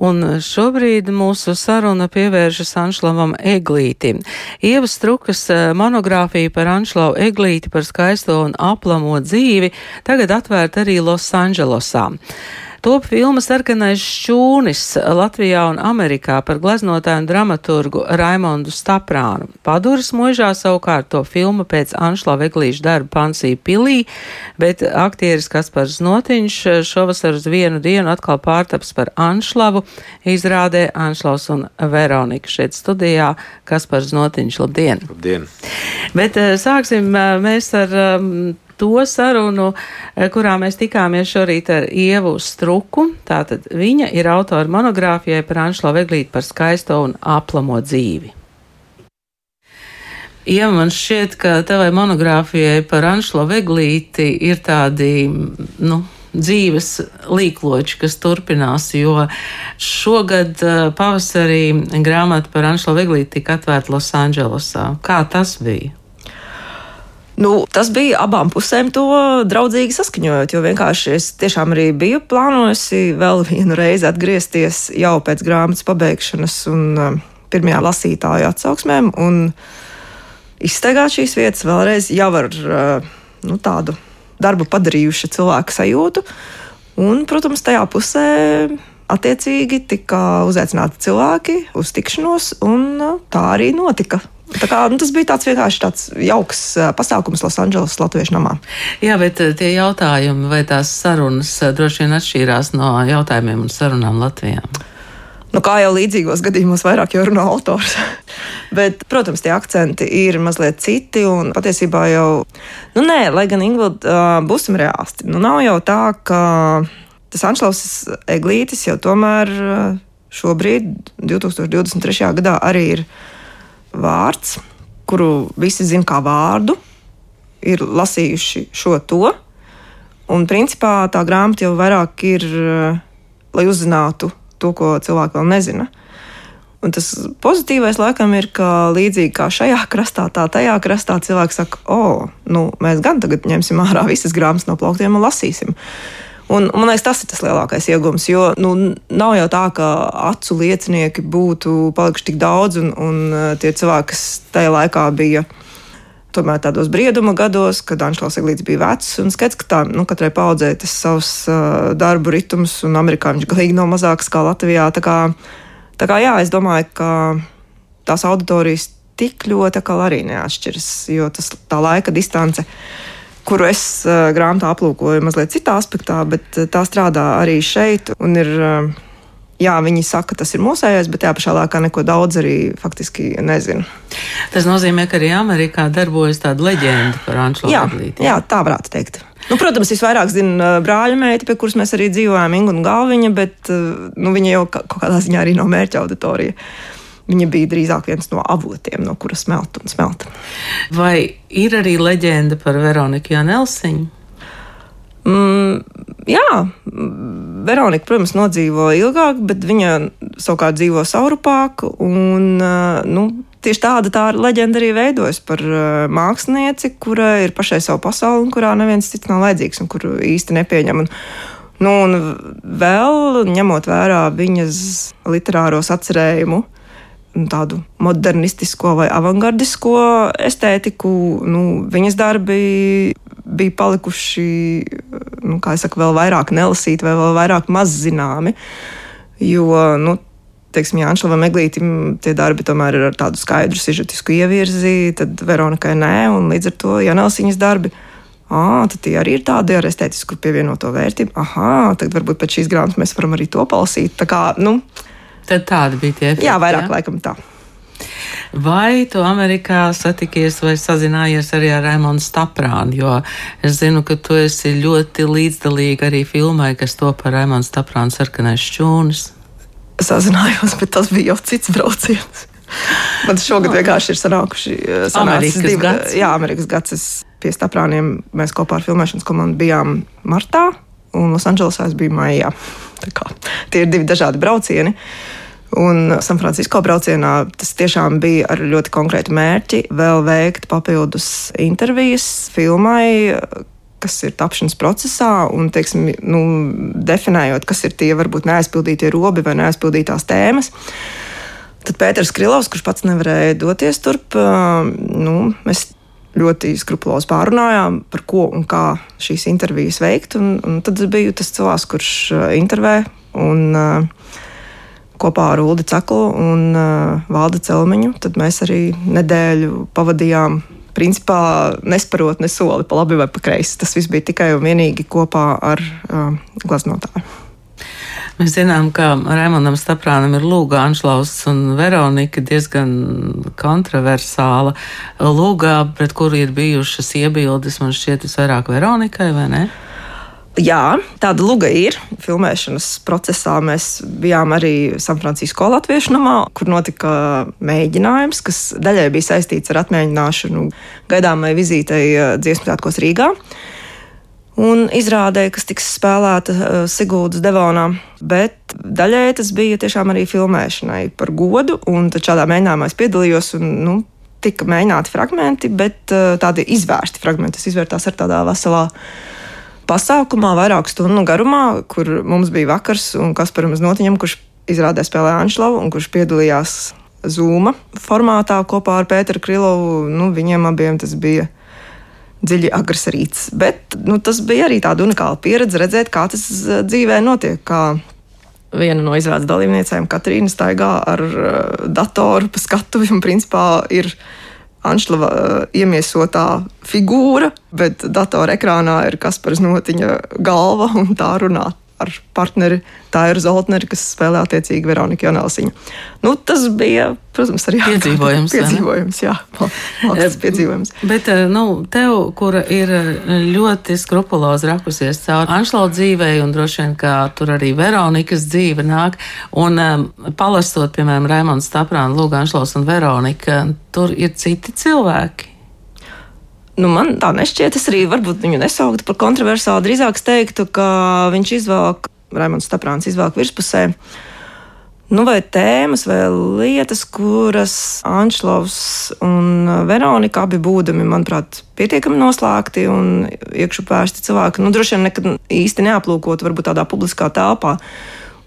Un šobrīd mūsu saruna pievēršas Anšlavam Eglītim. Ievas Strukas eh, monogrāfija par Anšlavu Eglīti par skaisto un aplamo dzīvi tagad atvērta arī Losandželosā. Top filma Sarkanais šķūnis Latvijā un Amerikā par gleznotāju un dramaturgu Raimondu Staprānu. Paduras mūžā savukārt to filmu pēc Anšla Veglīša darba Pansī pilī, bet aktieris Kaspars Notiņš šovasar uz vienu dienu atkal pārtaps par Anšlavu, izrādē Anšlaus un Veronika šeit studijā. Kaspars Notiņš, labdien! Labdien! Bet eh, sāksim eh, mēs ar um, to sarunu, eh, kurā mēs tikāmies šorīt ar Ievu Struku. Tātad viņa ir autora monogrāfijai par Anšlo Veglīti par skaisto un aplamo dzīvi. Ja man šķiet, ka tevai monogrāfijai par Anšlo Veglīti ir tādi, nu, dzīves līkloči, kas turpinās, jo šogad eh, pavasarī grāmata par Anšlo Veglīti tika atvērta Losandželosā. Kā tas bija? Nu, tas bija abām pusēm to draudzīgi saskaņojot, jo vienkārši es tiešām arī biju plānojusi vēl vienu reizi atgriezties jau pēc grāmatas pabeigšanas un uh, pirmajā lasītāju atsauksmēm un izsteigāt šīs vietas vēlreiz jau ar uh, nu, tādu darbu padarījuša cilvēka sajūtu. Un, protams, tajā pusē attiecīgi tika uzaicināti cilvēki uz tikšanos, un uh, tā arī notika. Kā, nu, tas bija tāds vienkārši tāds jauks pasākums Losandželosas Latviešu namā. Jā, bet tie jautājumi vai tās sarunas droši vien atšķīrās no jautājumiem un sarunām Latvijā. Nu, kā jau līdzīgos gadījumos, vairāk jau runā autors. Bet, protams, tie akcenti ir mazliet citi. Un patiesībā jau, nu, nē, lai gan Ingūna, uh, būsim reālisti. Nu, nav jau tā, ka tas Anšlaus Eglītis jau tomēr šobrīd, 2023. gadā, arī ir vārds, kuru visi zina kā vārdu, ir lasījuši šo to. Un principā tā grāmata jau vairāk ir, eh, lai uzzinātu to, ko cilvēki vēl nezina. Un tas pozitīvais laikam ir, ka līdzīgi kā šajā krastā, tā tajā krastā cilvēks saka, o, oh, nu, mēs gan tagad ņemsim ārā visas grāmatas no plauktiem un lasīsim. Un, man liekas, tas ir tas lielākais iegūms. Jo nu, nav jau tā, ka acu liecinieki būtu palikuši tik daudz, un, un uh, tie cilvēki, kas tajā laikā bija. Tomēr tādos brieduma gados, kad Anšlaus Eglīts bija vecs, un skats, ka tā, nu, katrai paudzē tas savs uh, darbu ritms, un Amerikā viņš galīgi nav mazāks kā Latvijā. Tā kā, tā kā jā, es domāju, ka tās auditorijas tik ļoti arī neatšķiras, jo tas tā laika distance kuru es uh, grāmatā aplūkoju mazliet citā aspektā, bet tā strādā arī šeit. Ir, uh, jā, viņi saka, tas ir mūsējais, bet tajā pašā laikā neko daudz arī faktiski nezinu. Tas nozīmē, ka arī Amerikā darbojas tāda leģenda par Anšelu Latviju. Jā, tā varētu teikt. Nu, protams, visvairāk zina brāļa meita, pie kuras mēs arī dzīvojam, Inga un Galviņa, bet nu, viņa jau kaut kādā ziņā arī nav mērķa auditorija. Viņa bija drīzāk viens no avotiem, no kuras smelt un smelt. Vai ir arī leģenda par Veroniku Janelsiņu? Mm, jā, Veronika, protams, nodzīvo ilgāk, bet viņa savukārt dzīvo saurupāk. Un, nu, tieši tāda tā leģenda arī veidojas par mākslinieci, kurai ir pašai savu pasauli un kurā neviens cits nav vajadzīgs un kuru īsti nepieņem. Un, nu, un vēl ņemot vērā viņas literāros atcerējumu tādu modernistisko vai avangardisko estētiku. Nu, viņas darbi bija palikuši, nu, teicu, vēl vairāk nelasīti vai vēl vairāk mazzināmi. Jo, nu, teiksim, Jānis Meglītam tie darbi tomēr ir ar tādu skaidru sižetisku ievirzi, tad Veronikai nē, un līdz ar to Janelsiņas darbi. Ah, tad tie arī ir tādi ar estētisku pievienoto vērtību. Ah, tad varbūt pēc šīs grāmatas mēs varam arī to palasīt. Tā kā, nu, Tad tādi bija tie efekti. Jā, vairāk jā? laikam tā. Vai tu Amerikā satikies vai sazinājies arī ar Raimonu Staprānu? Jo es zinu, ka tu esi ļoti līdzdalīga arī filmai, kas to par Raimonu Staprānu sarkanais šķūnis. Sazinājos, bet tas bija jau cits brauciens. Man šogad vienkārši ir sanākuši eh, Amerikas divi, gads. Jā, Amerikas gads. Es pie Staprāniem mēs kopā ar filmēšanas komandu bijām martā, un Losandželosā es biju maijā. Tie ir divi dažādi braucieni. Uh, Un Sanfrancisko braucienā tas tiešām bija ar ļoti konkrētu mērķi vēl veikt papildus intervijas filmai, kas ir tapšanas procesā, un teiksim, nu, definējot, kas ir tie varbūt neaizpildītie robi vai neaizpildītās tēmas. Tad Pēters Krilovs, kurš pats nevarēja doties turp, nu, mēs ļoti skrupulozi pārunājām, par ko un kā šīs intervijas veikt. Un, un tad biju tas cilvēks, kurš intervē un uh, kopā ar Ulu Caklu un uh, Valdu Celmiņu. Tad mēs arī nedēļu pavadījām. Principā nesparot ne soli pa labi vai pa kreisi. Tas viss bija tikai un vienīgi kopā ar uh, glaznotāju. Mēs zinām, ka Raimondam Staprānam ir Lūga Anšlaus un Veronika diezgan kontroversāla lūgā, pret kuru ir bijušas iebildes, man šķiet, visvairāk Veronikai, vai ne? Jā, tāda luga ir. Filmēšanas procesā mēs bijām arī Sanfrancisko Latviešu namā, kur notika mēģinājums, kas daļai bija saistīts ar atmēģināšanu gaidāmai vizītei eh, dziesmu svētkos Rīgā. Un izrādē, kas tiks spēlēta uh, Sigūdas devonā, bet daļai tas bija tiešām arī filmēšanai par godu. Un šādā mēģinājumā es piedalījos. Un, nu, tika mēģināti fragmenti, bet uh, tādi izvērsti fragmenti. Tas izvērtās ar tādā veselā pasākumā, vairāku stundu garumā, kur mums bija vakars un Kasparam Znotiņam, kurš izrādē spēlē Anšlavu un kurš piedalījās Zūma formātā kopā ar Pēteru Krilovu. Nu, viņiem abiem tas bija dziļi agrs rīts. Bet nu, tas bija arī tāda unikāla pieredze redzēt, kā tas eh, dzīvē notiek. Kā viena no izrādes dalībniecēm, Katrīna, staigā ar uh, datoru pa skatuvi un principā ir Anšlava uh, iemiesotā figūra, bet datorā ekrānā ir Kaspars Notiņa galva un tā runā ar partneri Tāru Zoltneri, kas spēlē attiecīgi Veronika Jonelsiņa. Nu, tas bija, protams, arī piedzīvojums. piedzīvojums jā, mākslas piedzīvojums. Bet, eh, nu, tev, kura ir eh, ļoti skrupulozi rakusies cauri Anšlau dzīvei, un droši vien, ka tur arī Veronikas dzīve nāk, un um, palastot, piemēram, Raimons Staprāna, Lūga Anšlaus un Veronika, tur ir citi cilvēki. Nu, man tā nešķiet. Es arī varbūt viņu nesauktu par kontroversālu. Drīzāk es teiktu, ka viņš izvēlāk, Raimons Staprāns izvēlāk virspusē. Nu, vai tēmas, vai lietas, kuras Anšlovs un Veronika abi būdami, manuprāt, pietiekami noslēgti un iekšupērsti cilvēki, nu, droši vien nekad īsti neaplūkot, varbūt tādā publiskā telpā.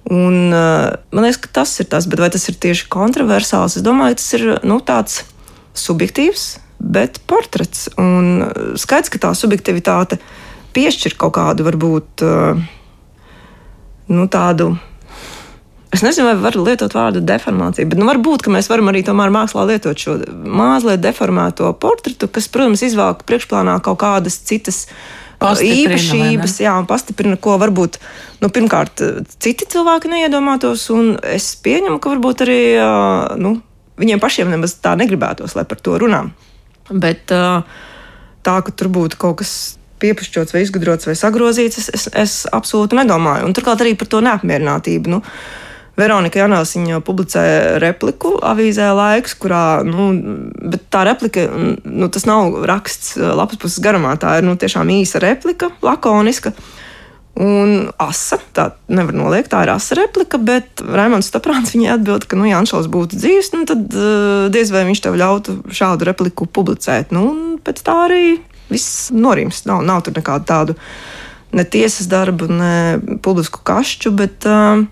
Un, man liekas, ka tas ir tas, bet vai tas ir tieši kontroversāls? Es domāju, tas ir nu, tāds subjektīvs bet portrets. Un skaidrs, ka tā subjektivitāte piešķir kaut kādu, varbūt eh, nu, tādu. Es nezinu, vai varu lietot vārdu deformācija, bet nu, varbūt mēs varam arī tomēr mākslā lietot šo mazliet deformēto portretu, kas, protams, izvelk priekšplānā kaut kādas citas īpašības, jā, un pastiprina, ko varbūt nu, pirmkārt citi cilvēki neiedomātos. Es pieņemu, ka varbūt arī nu, viņiem pašiem nemaz tā negribētos, lai par to runājam. Bet tā, ka tur būtu kaut kas piepušķots, vai izgudrots, vai sagrozīts, es, es, es absolūti nedomāju. Un turklāt arī par to neapmierinātību. Nu, Veronika Janāsiņa publicēja repliku avīzē laiks, kurā, nu, tā replika, nu, tas nav raksts lapas puses garumā, tā ir, nu, tiešām īsa replika, lakoniska. Un asa, tā nevar noliegt, tā ir asa replika, bet Raimons Staprāns viņai atbild, ka, nu, ja Anšaus būtu dzīves, nu, tad uh, diez vai viņš tev ļautu šādu repliku publicēt. Nu, un pēc tā arī viss norims. Nav, nav tur nekādu tādu ne tiesas darbu, ne publisku kašķu, bet, uh,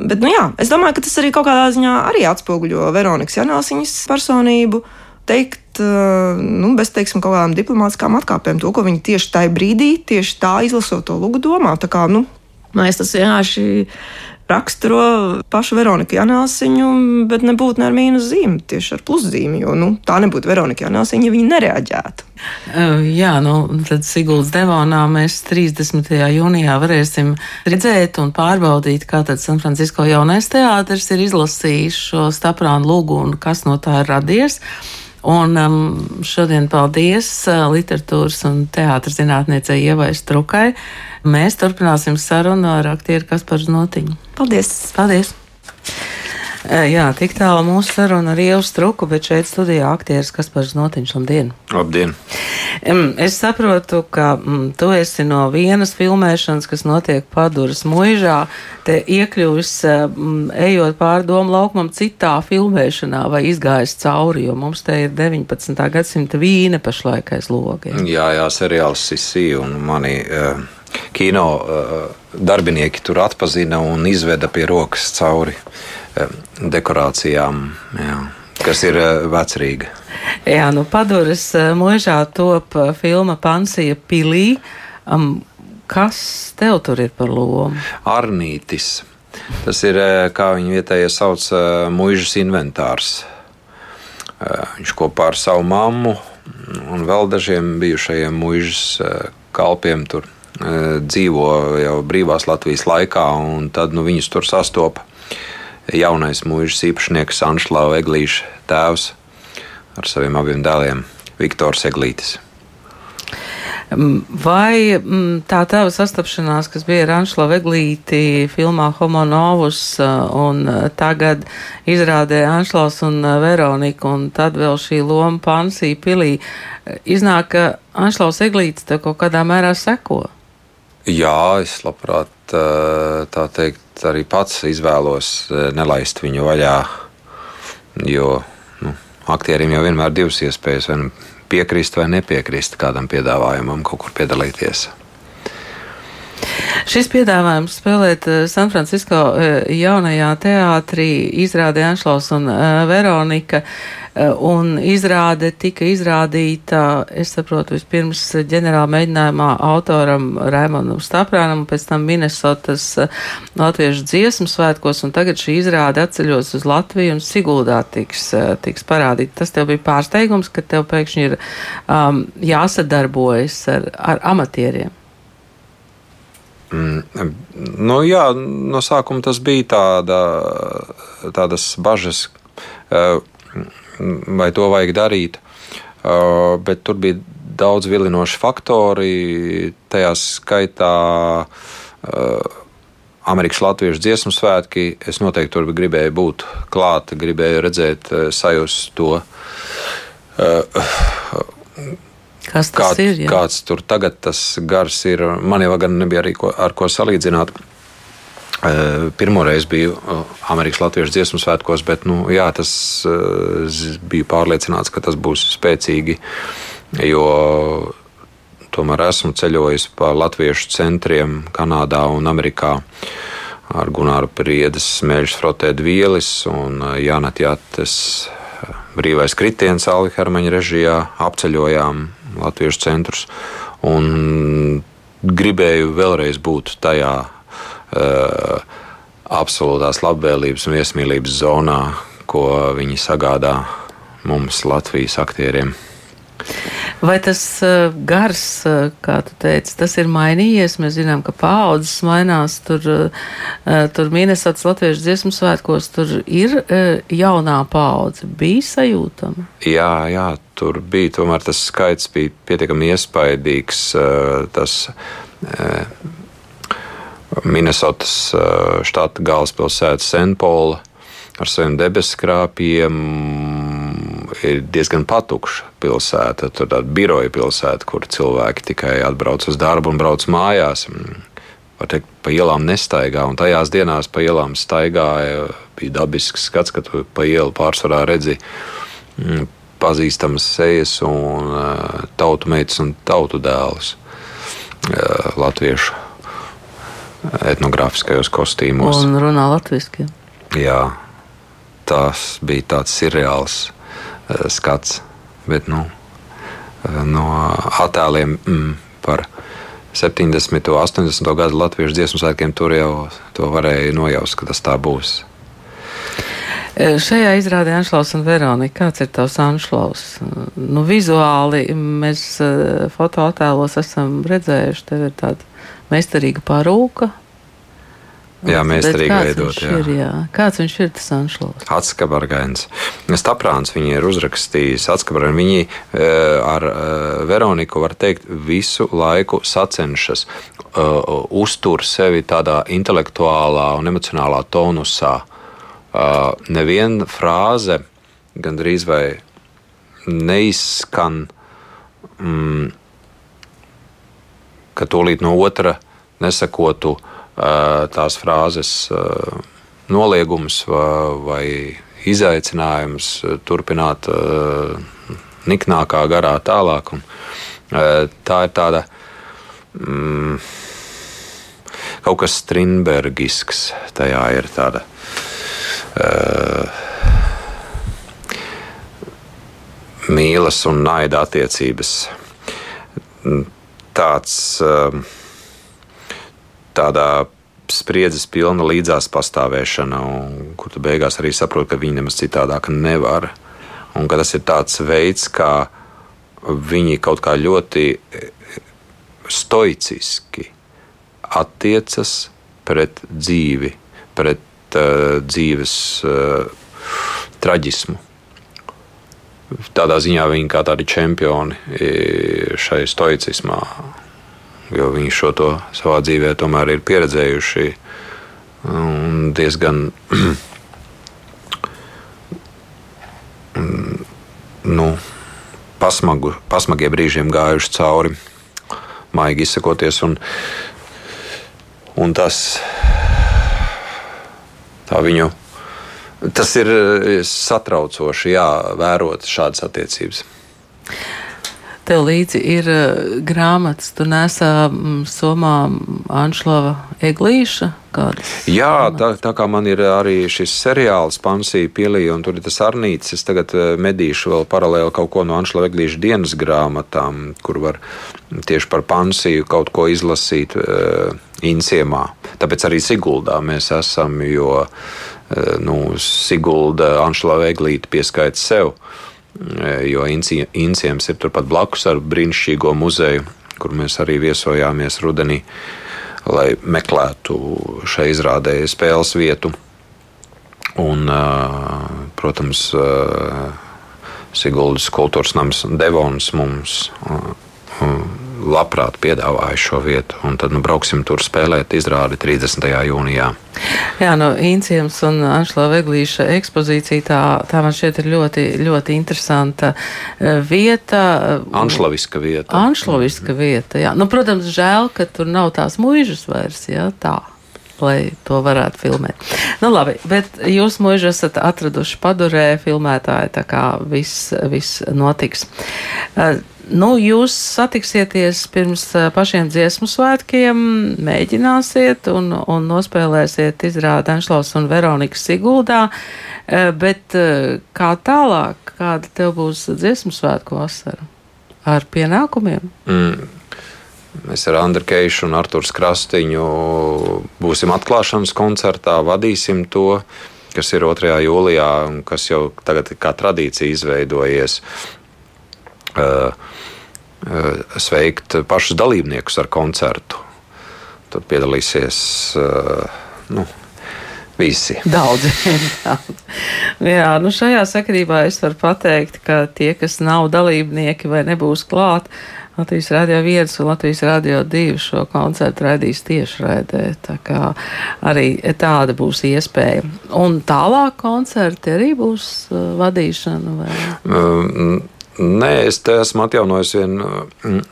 bet, nu jā, es domāju, ka tas arī kaut kādā ziņā arī atspoguļo Veronikas Janāsiņas personību. Uh, teikt, eh, nu, bez teiksim, kaut kādām diplomātiskām atkāpēm, to, ko viņi tieši tajā brīdī, tieši tā izlasot to lūgu, domā. Tā kā, nu, man tas vienkārši raksturo pašu Veroniku Janāsiņu, bet nebūtu ne ar mīnus zīmi, tieši ar pluszīmi. Jo nu, tā nebūtu Veronika Janāsiņa, ja viņa nereaģētu. Uh, jā, nu, tad Siguldas devonā mēs 30. jūnijā varēsim redzēt un pārbaudīt, kā tad San Francisco jaunais teātris ir izlasījis šo staprānu lūgu un kas no tā ir radies. Un um, šodien paldies uh, literatūras un teātras zinātniecei Ievai Strukai. Mēs turpināsim sarunu ar aktieru Kasparu Notiņu. Paldies! Paldies! Uh, jā, tik tālu mūsu saruna ar Ievu Struku, bet šeit studijā aktieris Kaspars Notiņš. Labdien! Labdien! Es saprotu, ka mm, tu esi no vienas filmēšanas, kas notiek paduras muižā, te iekļuvis, mm, ejot pāri domu laukumam citā filmēšanā vai izgājis cauri, jo mums te ir 19. gadsimta vīne pašlaik aiz logiem. Jā, jā, seriāls Sisi un mani. Uh, Kino darbinieki tur atpazina un izveda pie rokas cauri dekorācijām, jā, kas ir uh, vecrīga. Jā, nu paduras mūžā top filma Pansija pilī. Um, kas tev tur ir par lomu? Arnītis. Tas ir, kā viņi vietējie sauc, mūžas inventārs. Viņš kopā ar savu mammu un vēl dažiem bijušajiem mūžas kalpiem tur dzīvo jau brīvās Latvijas laikā, un tad nu, viņus tur sastopa jaunais mūžas īpašnieks Anšlava Eglīša tēvs ar saviem abiem dēliem, Viktors Eglītis. Vai tā tava sastapšanās, kas bija ar Anšla Veglīti filmā Homo Novus un tagad izrādē Anšlaus un Veronika un tad vēl šī loma Pansī pilī, iznāk, ka Anšlaus Eglītis te kaut kādā mērā seko? Jā, es labprāt tā teikt arī pats izvēlos nelaist viņu vaļā, jo aktierim jau vienmēr ir divas iespējas, nu piekrist vai nepiekrist kādam piedāvājumam, kaut kur piedalīties. Šis piedāvājums spēlēt eh, San Francisco eh, jaunajā teātrī izrādē Anšlaus un eh, Veronika, un izrāde tika izrādīta, es saprotu, vispirms ģenerāla mēģinājumā autoram Raimondam Staprānam, pēc tam Minnesotas latviešu dziesmu svētkos, un tagad šī izrāde atceļos uz Latviju un Siguldā tiks, tiks parādīta. Tas tev bija pārsteigums, ka tev pēkšņi ir um, jāsadarbojas ar, ar amatieriem. Mm, nu, jā, no sākuma tas bija tāda, tādas bažas, eh, vai to vajag darīt. Eh, bet tur bija daudz vilinoši faktori. Tajā skaitā eh, Amerikas Latviešu dziesmu svētki. Es noteikti tur gribēju būt klāt, gribēju redzēt, sajust to Kas tas Kā, ir? Jā? Kāds tur tagad tas gars ir? Man jau gan nebija arī ko, ar ko salīdzināt. Pirmo reizi biju Amerikas Latviešu dziesmu svētkos, bet nu, jā, tas bija pārliecināts, ka tas būs spēcīgi. Jo tomēr esmu ceļojis pa latviešu centriem Kanādā un Amerikā ar Gunāru Priedes, Smēļas Frotēdu Vielis un Jānat Jātes brīvais kritiens Alvi Hermaņa režijā apceļojām latviešu centrus. Un gribēju vēlreiz būt tajā uh, absolūtās labvēlības un viesmīlības zonā, ko viņi sagādā mums, Latvijas aktieriem. Vai tas uh, gars, uh, kā tu teici, tas ir mainījies? Mēs zinām, ka paaudzes mainās. Tur, uh, tur Minnesāts Latviešu dziesmu svētkos tur ir jaunā paudze. Bija sajūtama? Jā, jā, tur bija. Tomēr tas skaits bija pietiekami iespaidīgs. Tas, Minnesotas štata galvaspilsēta Senpola ar saviem debeskrāpiem ir diezgan patukša pilsēta. Tur tāda biroja pilsēta, kur cilvēki tikai atbrauc uz darbu un brauc mājās. Var teikt, pa ielām nestaigā, un tajās dienās pa ielām staigāja. Bija dabisks skats, ka tu pa ielu pārsvarā redzi mm, pazīstamas sejas un uh, tautu meitas un tautu dēlus uh, latviešu etnogrāfiskajos kostīmos. Un runā latviešu. Jā, tas bija tāds seriāls Eh, skats. Bet, nu, eh, no attēliem mm, par 70. un 80. gadu latviešu dziesmu svētkiem tur jau to varēja nojaust, ka tas tā būs. Eh, šajā izrādē Anšlaus un Veronika, kāds ir tavs Anšlaus? Nu, vizuāli mēs fotoattēlos esam redzējuši, tev ir tāda meistarīga parūka, Jā, mēs arī. Ir, jā. Kāds viņš ir tas Anšlovs? Atskabargains. Staprāns viņi ir uzrakstījis atskabargains. Viņi e, ar e, Veroniku, var teikt, visu laiku sacenšas, e, uztur sevi tādā intelektuālā un emocionālā tonusā. Neviena frāze gandrīz vai neizskan mm, ka tūlīt no otra nesakotu tās frāzes noliegums vai, izaicinājums turpināt niknākā garā tālāk. Un, tā ir tāda mm, kaut kas Strindbergisks. Tajā ir tāda. Uh, mīlas un naida attiecības. Tāds, um, tādā spriedzes pilna līdzās pastāvēšana, un, kur tu beigās arī saproti, ka viņi nemaz citādāk nevar. Un ka tas ir tāds veids, kā viņi kaut kā ļoti stoiciski attiecas pret dzīvi, pret uh, dzīves uh, traģismu tādā ziņā viņi kā tādi čempioni šai stoicismā, jo viņi šo to savā dzīvē tomēr ir pieredzējuši un diezgan nu, pasmagu, pasmagiem brīžiem gājuši cauri, maigi izsakoties. Un, un tas viņu Tas ir satraucoši, jā, vērot šādas attiecības. Tev līdzi ir uh, grāmatas, tu nesā somā Anšlava Eglīša. Jā, tā, tā kā man ir arī šis seriāls Pansija pielīja, un tur ir tas arnīts, es tagad uh, medīšu vēl paralēli kaut ko no Anšlava Eglīša dienas grāmatām, kur var tieši par Pansiju kaut ko izlasīt uh, Insiemā. Tāpēc arī Siguldā mēs esam, jo uh, nu, Sigulda Anšlava Eglīta pieskaita sev. Uh, jo Inciems ir turpat blakus ar brīnišķīgo muzeju, kur mēs arī viesojāmies rudenī, lai meklētu šai izrādē spēles vietu. Un, protams, Siguldas kultūras nams Devons mums labprāt piedāvāju šo vietu. Un tad nu, brauksim tur spēlēt izrādi 30. jūnijā. Jā, no Incijas un Anšlā Veglīša ekspozīcija tā, tā man šķiet ir ļoti, ļoti interesanta eh, vieta. Anšlaviska vieta. Anšlaviska mm -hmm. vieta, jā. Nu, protams, žēl, ka tur nav tās muižas vairs, jā, tā lai to varētu filmēt. Nu, labi, bet jūs mūžu esat atraduši padurē filmētāji, tā kā viss, viss notiks. Uh, Nu, jūs satiksieties pirms pašiem dziesmu svētkiem, mēģināsiet un, un nospēlēsiet izrādi Anšlaus un Veronikas Siguldā, bet kā tālāk, kāda tev būs dziesmu svētku vasara? Ar pienākumiem? Mm. Mēs ar Andru Keišu un Arturu Krastiņu būsim atklāšanas koncertā, vadīsim to, kas ir 2. jūlijā un kas jau tagad kā tradīcija izveidojies. Uh, Eh, sveikt pašus dalībniekus ar koncertu. Tad piedalīsies eh, nu, visi. Daudzi. Jā, nu šajā sakarībā es varu pateikt, ka tie, kas nav dalībnieki vai nebūs klāt, Latvijas Rādio 1 un Latvijas Rādio 2 šo koncertu raidīs tiešraidē. Tā kā arī tāda būs iespēja. Un tālāk koncerti arī būs uh, vadīšana? Vai? Um, Nē, es te esmu atjaunojis vienu mm,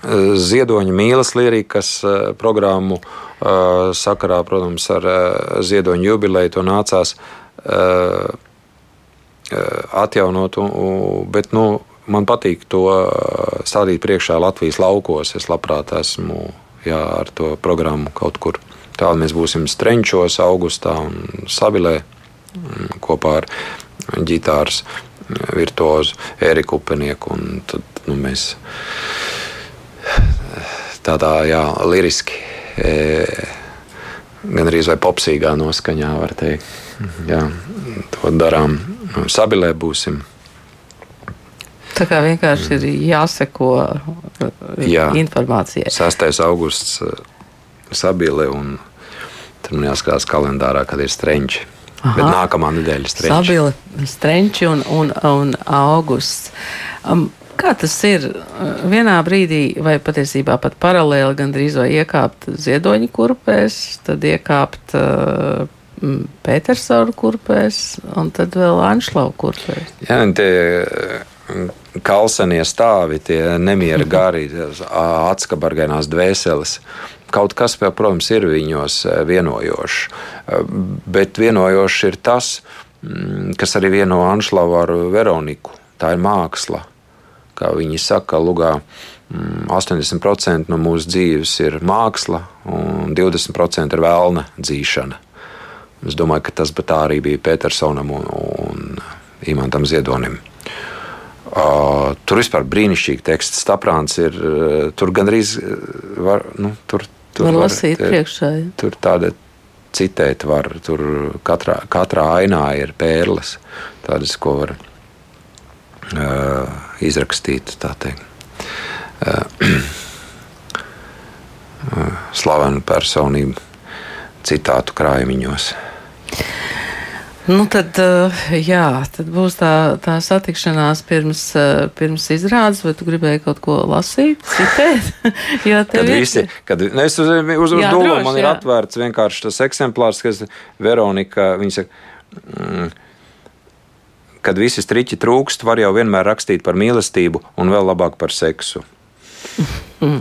ziedoņa mīlas lirikas eh, programmu. Sakarā, protams, ar ziedoņa jubileju to nācās atjaunot, bet nu, man patīk to stādīt priekšā Latvijas laukos. Es labprāt esmu jā, ar to programmu kaut kur. Tālāk mēs būsim Strenčos, Augustā un Sabilē mm, kopā ar ģitāras virtuozu Eriku Upenieku. Tad nu, mēs tādā jā, liriski, e, gan arī vai popsīgā noskaņā, var teikt. Jā, to darām. Sabilē būsim. Tā kā vienkārši ir jāseko jā, informācijai. 6. augusts Sabile un tur jāskatās kalendārā, kad ir strenči. Aha. Bet nākamā nedēļa strenči. Sabili, strenči un, un, un augusts. Um, Kā tas ir vienā brīdī, vai patiesībā pat paralēli, gandrīz vai iekāpt ziedoņa kurpēs, tad iekāpt uh, Petersona kurpēs un tad vēl Anšlau kurpēs? Jā, un tie kalsenie stāvi, tie nemieri gari, atskabargainās dvēseles. Kaut kas, protams, ir viņos vienojošs. Bet vienojošs ir tas, mm, kas arī vieno Anšlavu ar Veroniku. Tā ir māksla. Kā viņi saka, Lugā 80% mm, no mūsu dzīves ir māksla, un 20% ir vēlna dzīšana. Es domāju, ka tas arī bija Petersonam un, un Imantam Ziedonim. Uh, tur vispār brīnišķīgi teksts. Staprāns ir uh, tur gandrīz var, nu, tur, tur var lasīt var, priekšā. Ja. Tur tāda citēt var, tur katrā, katrā ainā ir pērles, tādas, ko var uh, izrakstīt. Uh, slavenu personību citātu krājumiņos. Nu, tad, eh, jā, tad būs tā, tā satikšanās pirms, eh, pirms izrādes, vai tu gribēji kaut ko lasīt, citēt? jā, kad visi, kad, nu, es uz, uz, uz jā, dūlu man jā. ir atvērts vienkārši tas eksemplārs, kas Veronika, viņa saka, mm, kad visi striķi trūkst, var jau vienmēr rakstīt par mīlestību un vēl labāk par seksu. Mm.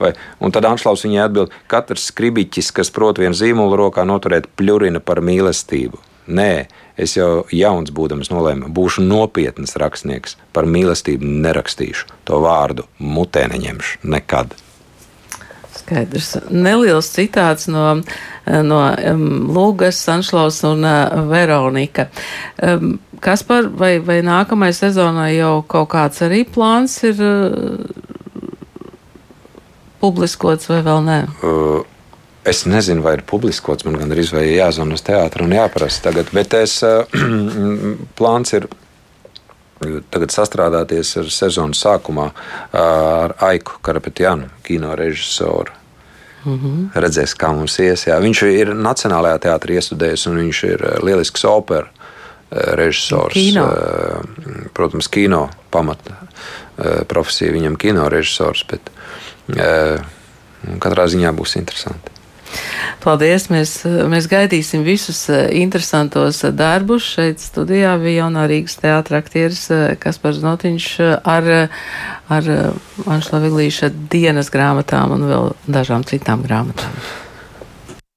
Vai, un tad Anšlaus viņai atbild, katrs skribiķis, kas prot vienu zīmolu rokā noturēt, pļurina par mīlestību. Nē, es jau jauns būdams nolēmu, būšu nopietns rakstnieks. Par mīlestību nerakstīšu. To vārdu mutē neņemšu nekad. Skaidrs. Neliels citāts no, no Lūgas, Sanšlaus un uh, Veronika. Um, kas par, vai, vai nākamajai sezonai jau kaut kāds arī plāns ir uh, publiskots vai vēl nē? Uh, Es nezinu, vai ir publiskots. Man gan ir jāzvan uz teātru un jāprasa tagad. Bet es, plāns ir tagad sastrādāties ar sezonas sākumā ar Aiku Karapetjanu, kino režisoru. Mm -hmm. Redzēs, kā mums ies. Jā. Viņš ir Nacionālajā teātrī iestudējis, un viņš ir lielisks opera režisors. Kino. Protams, kino pamata profesija viņam kino režisors, bet katrā ziņā būs interesanti. Paldies! Mēs, mēs gaidīsim visus eh, interesantos darbus. Šeit studijā bija jaunā Rīgas teātra aktieris eh, Kaspars Notiņš eh, ar, ar Anšla Viglīša dienas grāmatām un vēl dažām citām grāmatām.